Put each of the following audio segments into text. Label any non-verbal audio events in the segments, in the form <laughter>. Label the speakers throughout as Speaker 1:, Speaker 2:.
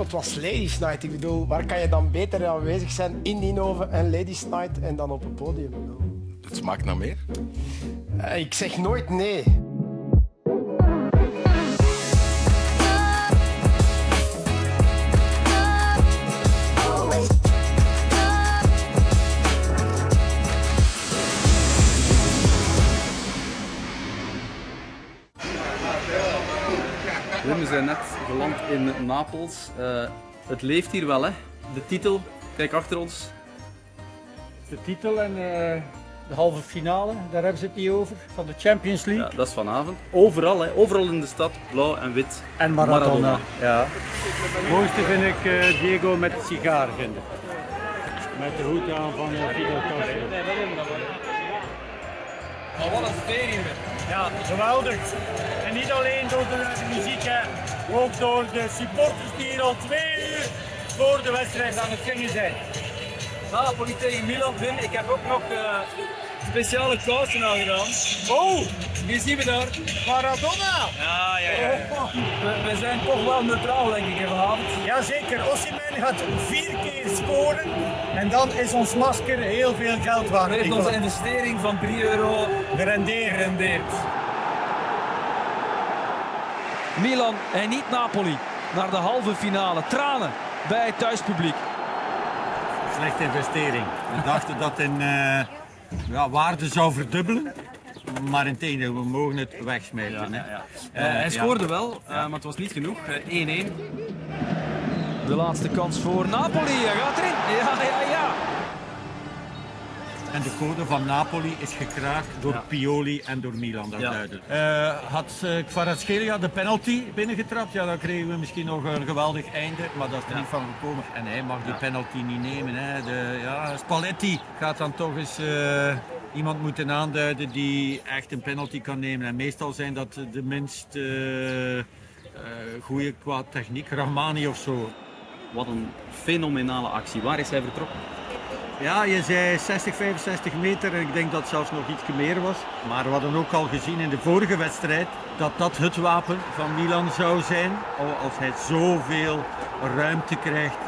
Speaker 1: Het was Ladies Night. Ik bedoel, waar kan je dan beter aanwezig zijn in Ninove en Ladies Night en dan op het podium?
Speaker 2: Het smaakt naar meer.
Speaker 1: Uh, ik zeg nooit nee.
Speaker 3: Geland in Napels. Uh, het leeft hier wel, hè? De titel, kijk achter ons.
Speaker 4: De titel en uh, de halve finale, daar hebben ze het niet over, van de Champions League.
Speaker 3: Ja, dat is vanavond. Overal, hè? overal in de stad, blauw en wit.
Speaker 4: En Maradona. Maradona. Ja. Het mooiste vind ik uh, Diego met de sigaar vinden. Met de hoed aan van Fidel Castro.
Speaker 5: Maar wat een stadium.
Speaker 4: Ja, geweldig. En niet alleen door de, muziek, hè. ook door de supporters die hier al twee uur voor de wedstrijd aan het zingen zijn.
Speaker 5: Napoli tegen Milan. Ik heb ook nog uh, speciale kousen aangedaan.
Speaker 4: Oh!
Speaker 5: Wie zien we daar?
Speaker 4: Maradona!
Speaker 5: Ja, ja, ja. ja. We, we, zijn toch wel neutraal, denk ik, vanavond.
Speaker 4: Jazeker, Osimhen gaat vier keer scoren en dan is ons masker heel veel geld waard.
Speaker 5: Heeft onze investering van 3 euro
Speaker 4: gerendeerd.
Speaker 6: Milan en niet Napoli naar de halve finale. Tranen bij het thuispubliek.
Speaker 4: Slechte investering. We dachten dat in uh, ja, waarde zou verdubbelen. Maar in tegendeel, we mogen het wegsmijten. Ja, ja,
Speaker 3: uh, hij scoorde wel, uh, maar het was niet genoeg. 1-1.
Speaker 6: De laatste kans voor Napoli. Hij gaat erin. Ja, ja, ja.
Speaker 4: En de code van Napoli is gekraakt door ja. Pioli en door Milan, dat ja. duidelijk. Uh, had uh, Kvaratskhelia de penalty binnengetrapt, ja, dan kregen we misschien nog een geweldig einde. Maar dat is er ja. niet van gekomen. En hij mag die penalty niet nemen. Hè. De, ja, Spalletti gaat dan toch eens uh, iemand moeten aanduiden die echt een penalty kan nemen. En meestal zijn dat de minst goede qua techniek, Rahmani of zo.
Speaker 3: Wat een fenomenale actie. Waar is hij vertrokken?
Speaker 4: Ja, je zei 60, 65 meter en ik denk dat het zelfs nog iets meer was. Maar we hadden ook al gezien in de vorige wedstrijd dat dat het wapen van Milan zou zijn. Als hij zoveel ruimte krijgt,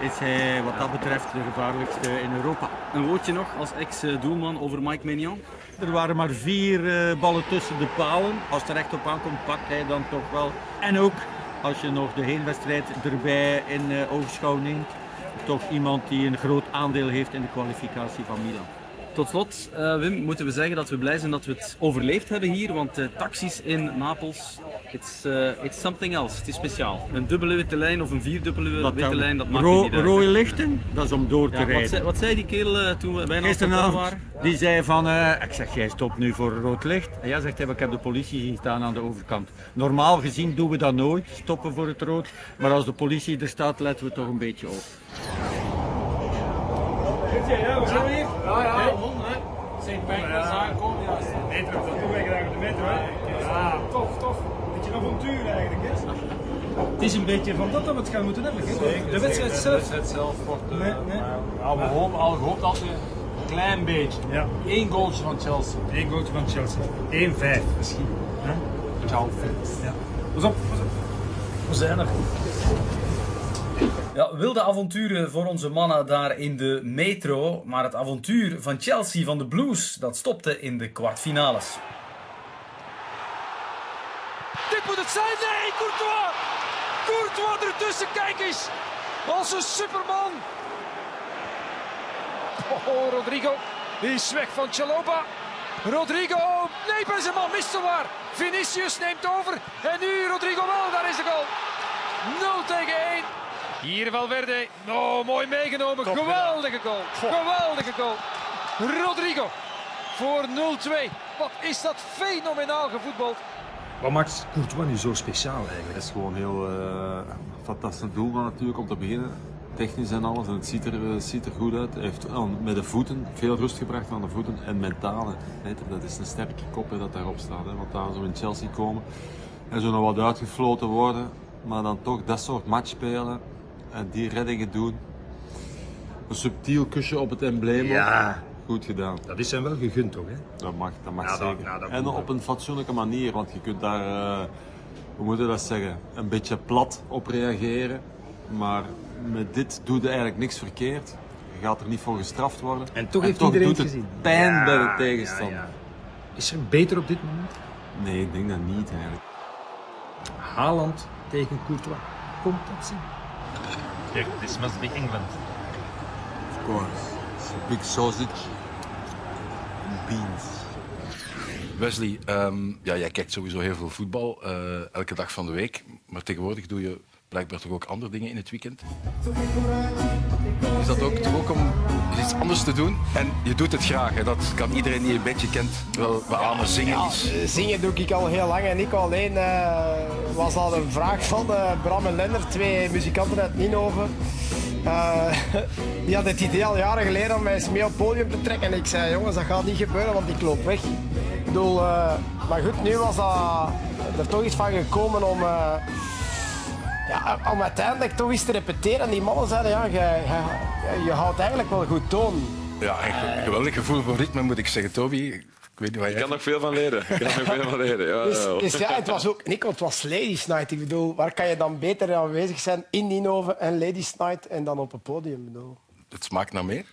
Speaker 4: is hij wat dat betreft de gevaarlijkste in Europa.
Speaker 3: Een woordje nog als ex-doelman over Mike Maignan?
Speaker 4: Er waren maar vier ballen tussen de palen. Als het er echt op aankomt, pakt hij dan toch wel. En ook als je nog de heenwedstrijd erbij in oogschouw neemt toch iemand die een groot aandeel heeft in de kwalificatie van Milan.
Speaker 3: Tot slot, uh, Wim, moeten we zeggen dat we blij zijn dat we het overleefd hebben hier. Want uh, taxis in Napels, it's, uh, it's something else. Het is speciaal. Een dubbele witte lijn of een vierdubbele dat witte lijn, dat maakt niet uit.
Speaker 4: Rode lichten, dat is om door te ja, rijden.
Speaker 3: Wat zei, wat zei, die kerel toen we bijna
Speaker 4: Gisteravond, waren? Die zei van, ik zeg, jij stopt nu voor rood licht. En jij zegt, ik heb de politie zien staan aan de overkant. Normaal gezien doen we dat nooit, stoppen voor het rood. Maar als de politie er staat, letten we toch een beetje op.
Speaker 5: Je, ja? We zijn hier. Ja, ja, honden, hè. Sint Pancras aankomt, ja. Metro, dat doen wij graag op de metro, hè. Ja, tof, tof. Beetje een avontuur eigenlijk, hè. Het is een beetje van dat dat we het gaan moeten hebben. Hè? De wedstrijd zelf. De wedstrijd zelf wordt. Uh, nee, nee. Maar, we hopen al gehoopt dat we een klein beetje. Ja. Eén goaltje van Chelsea. Eén goaltje van Chelsea. 1-5 misschien. Hè? Ciao. Ja. Pas op, pas op. We zijn er.
Speaker 3: Ja, wilde avonturen voor onze mannen daar in de metro. Maar het avontuur van Chelsea van de Blues, dat stopte in de kwartfinales.
Speaker 6: Dit moet het zijn. Nee, Courtois! Courtois ertussen, kijk eens! Als een superman! Oh, Rodrigo. Die is weg van Chaloba. Rodrigo. Nee, Benzema mist zowaar. Vinicius neemt over. En nu Rodrigo wel. Daar is de goal. 0 tegen 1. Hier Valverde. Oh, mooi meegenomen. Geweldige goal. Geweldige goal. Rodrigo voor 0-2. Wat is dat fenomenaal gevoetbald.
Speaker 7: Wat maakt Courtois nu zo speciaal eigenlijk?
Speaker 8: Het is gewoon heel uh, fantastisch doelman natuurlijk om te beginnen. Technisch en alles. En het ziet er, uh, ziet er goed uit. Hij heeft uh, met de voeten veel rust gebracht aan de voeten. En mentale. Dat is een sterke kop hè, dat daarop staat. Hè. Want daar zo in Chelsea komen en zo nog wat uitgefloten worden. Maar dan toch dat soort match spelen en die reddingen doen. Een subtiel kusje op het embleem.
Speaker 7: Ja.
Speaker 8: Goed gedaan.
Speaker 7: Dat is hem wel gegund toch? Hè?
Speaker 8: Dat mag, dat mag ja, zeker. Dat, en op een fatsoenlijke manier, want je kunt daar, uh, hoe moet je dat zeggen, een beetje plat op reageren. Maar met dit doe je eigenlijk niks verkeerd. Je gaat er niet voor gestraft worden.
Speaker 7: En toch heeft iedereen
Speaker 8: doet
Speaker 7: het gezien.
Speaker 8: pijn
Speaker 7: Ja,
Speaker 8: bij de
Speaker 7: ja,
Speaker 8: tegenstander.
Speaker 7: ja. Is er beter op dit moment?
Speaker 8: Nee, ik denk dat niet eigenlijk.
Speaker 7: Haaland tegen Courtois. Komt dat zien?
Speaker 9: This must be England.
Speaker 8: Of course. It's a big sausage and beans.
Speaker 2: Wesley, ehm, ja, jij kijkt sowieso heel veel voetbal, eh, elke dag van de week. Maar tegenwoordig doe je blijkbaar toch ook andere dingen in het weekend. Is dat ook, toch ook om iets anders te doen? En je doet het graag, hè? dat kan iedereen die je een beetje kent wel beamen. Zingen is...
Speaker 1: eh, zingen doe ik al heel lang en ik alleen eh, was al een vraag van eh, Bram en Lennart, twee muzikanten uit Ninhoven. Eh, <laughs> die hadden het idee al jaren geleden om mij eens mee op het podium te trekken. En ik zei, jongens, dat gaat niet gebeuren, want ik loop weg. Eh, maar goed, nu was dat, er toch iets van gekomen om, ja, om uiteindelijk toch eens te repeteren. En die mannen zeiden, ja, je, je, je houdt eigenlijk wel goed toon.
Speaker 2: Ja, een ge- geweldig gevoel voor ritme moet ik zeggen, Toby. Ik weet niet wat
Speaker 10: Ik kan nog veel van leren. Ik kan nog veel van leren. Ja,
Speaker 1: Dus,
Speaker 10: ja.
Speaker 1: dus ja, het was ook, Nico, het was Ladies Night. Ik bedoel, waar kan je dan beter aanwezig zijn in Ninove en Ladies Night en dan op het podium? Bedoel.
Speaker 2: Het smaakt naar meer.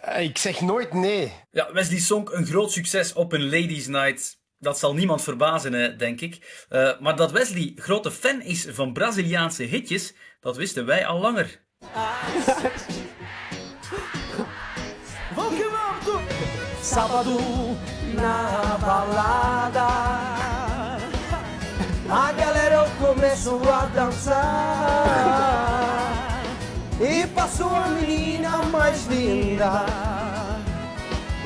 Speaker 1: Eh, Ik zeg nooit nee.
Speaker 3: Ja, Wesley Song, een groot succes op een Ladies Night. Dat zal niemand verbazen, hè, denk ik. Eh, maar dat Wesley grote fan is van Braziliaanse hitjes, dat wisten wij al langer. <laughs>
Speaker 11: Sábado na balada A galera começou a dançar E passou a menina mais linda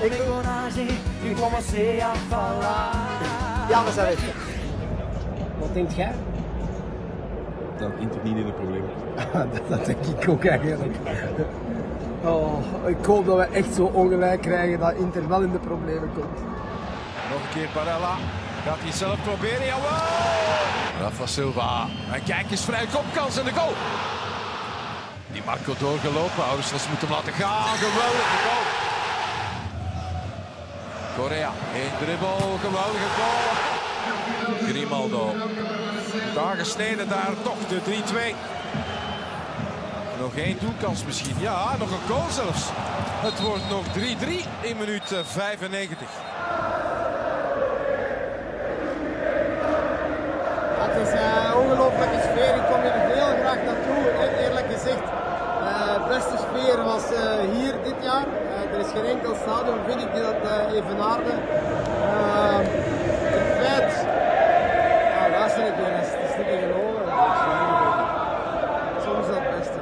Speaker 11: Peguei coragem e comecei a falar
Speaker 1: Ja, zijn weg. Wat denkt jij?
Speaker 8: Dat Inter niet in de problemen
Speaker 1: dat, dat denk ik ook eigenlijk. Oh, ik hoop dat we echt zo ongelijk krijgen dat Inter wel in de problemen komt.
Speaker 5: Nog een keer Barella. Gaat hij zelf proberen? Jawel! Rafa Silva. En kijk eens, vrij kopkans in de goal. Die Marco doorgelopen. Ouders moeten hem laten gaan. Geweldige goal. Korea. Eén dribbel. Geweldige goal. Grimaldo. Daar gesneden daar toch de 3-2. Nog één doelkans misschien. Ja, nog een goal zelfs. Het wordt nog 3-3 in minuut eh, 95.
Speaker 11: Het is een ongelooflijke sfeer. Ik kom hier heel graag naartoe. E- Eerlijk gezegd, de beste sfeer was eh, hier dit jaar. Eh, er is geen enkel stadion, vind ik, die dat evenaarde. Uh, het feit... Ja, luister ik weer, het is- het is niet te geloven. Soms is dat het beste.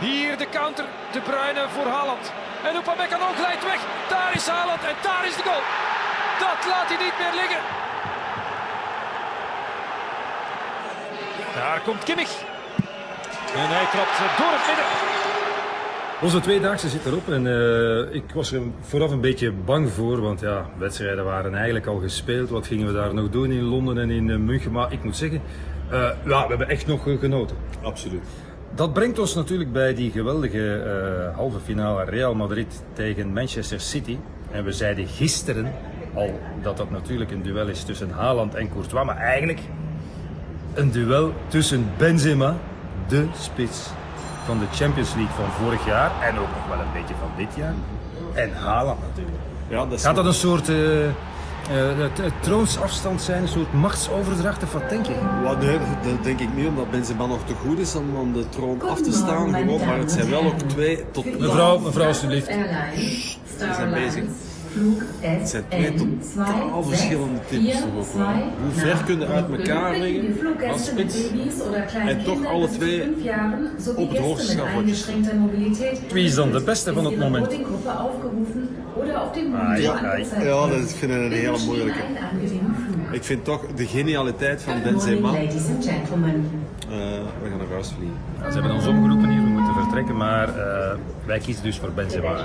Speaker 6: Hier de counter, De Bruyne voor Haaland. En Upamecano glijdt weg. Daar is Haaland en daar is de goal. Dat laat hij niet meer liggen. Daar komt Kimmich. En hij trapt door het midden.
Speaker 7: Onze tweedaagse zit erop en eh, ik was er vooraf een beetje bang voor, want ja, wedstrijden waren eigenlijk al gespeeld. Wat gingen we daar nog doen in Londen en in eh, München? Maar ik moet zeggen, eh, ja, we hebben echt nog genoten.
Speaker 8: Absoluut.
Speaker 7: Dat brengt ons natuurlijk bij die geweldige eh, halve finale Real Madrid tegen Manchester City. En we zeiden gisteren al dat dat natuurlijk een duel is tussen Haaland en Courtois, maar eigenlijk een duel tussen Benzema, de spits van de Champions League van vorig jaar en ook nog wel een beetje van dit jaar, en Haaland natuurlijk.
Speaker 8: Ja, dat is
Speaker 7: Gaat dat een soort eh, eh, t- troonsafstand zijn, een soort machtsoverdracht of wat denk je?
Speaker 8: Wat, nee, dat denk ik niet, omdat Benzema nog te goed is om om de troon af te staan. Gewoon, maar het zijn wel ook twee tot...
Speaker 7: Mevrouw, mevrouw alstublieft.
Speaker 8: We zijn bezig. Het zijn twee totaal verschillende types toch ook wel. Hoe ver kunnen uit elkaar liggen als spits en toch alle twee op het hoogste schavotje.
Speaker 7: Wie is dan de beste van het moment? Ai, ai.
Speaker 8: Ja, dat is- ik vind het een hele moeilijke. Ik vind toch de genialiteit van Benzema. Eh, we gaan naar huis vliegen.
Speaker 7: Ze hebben ons omgeroepen hier, vertrekken, maar eh, wij kiezen dus voor Benzema.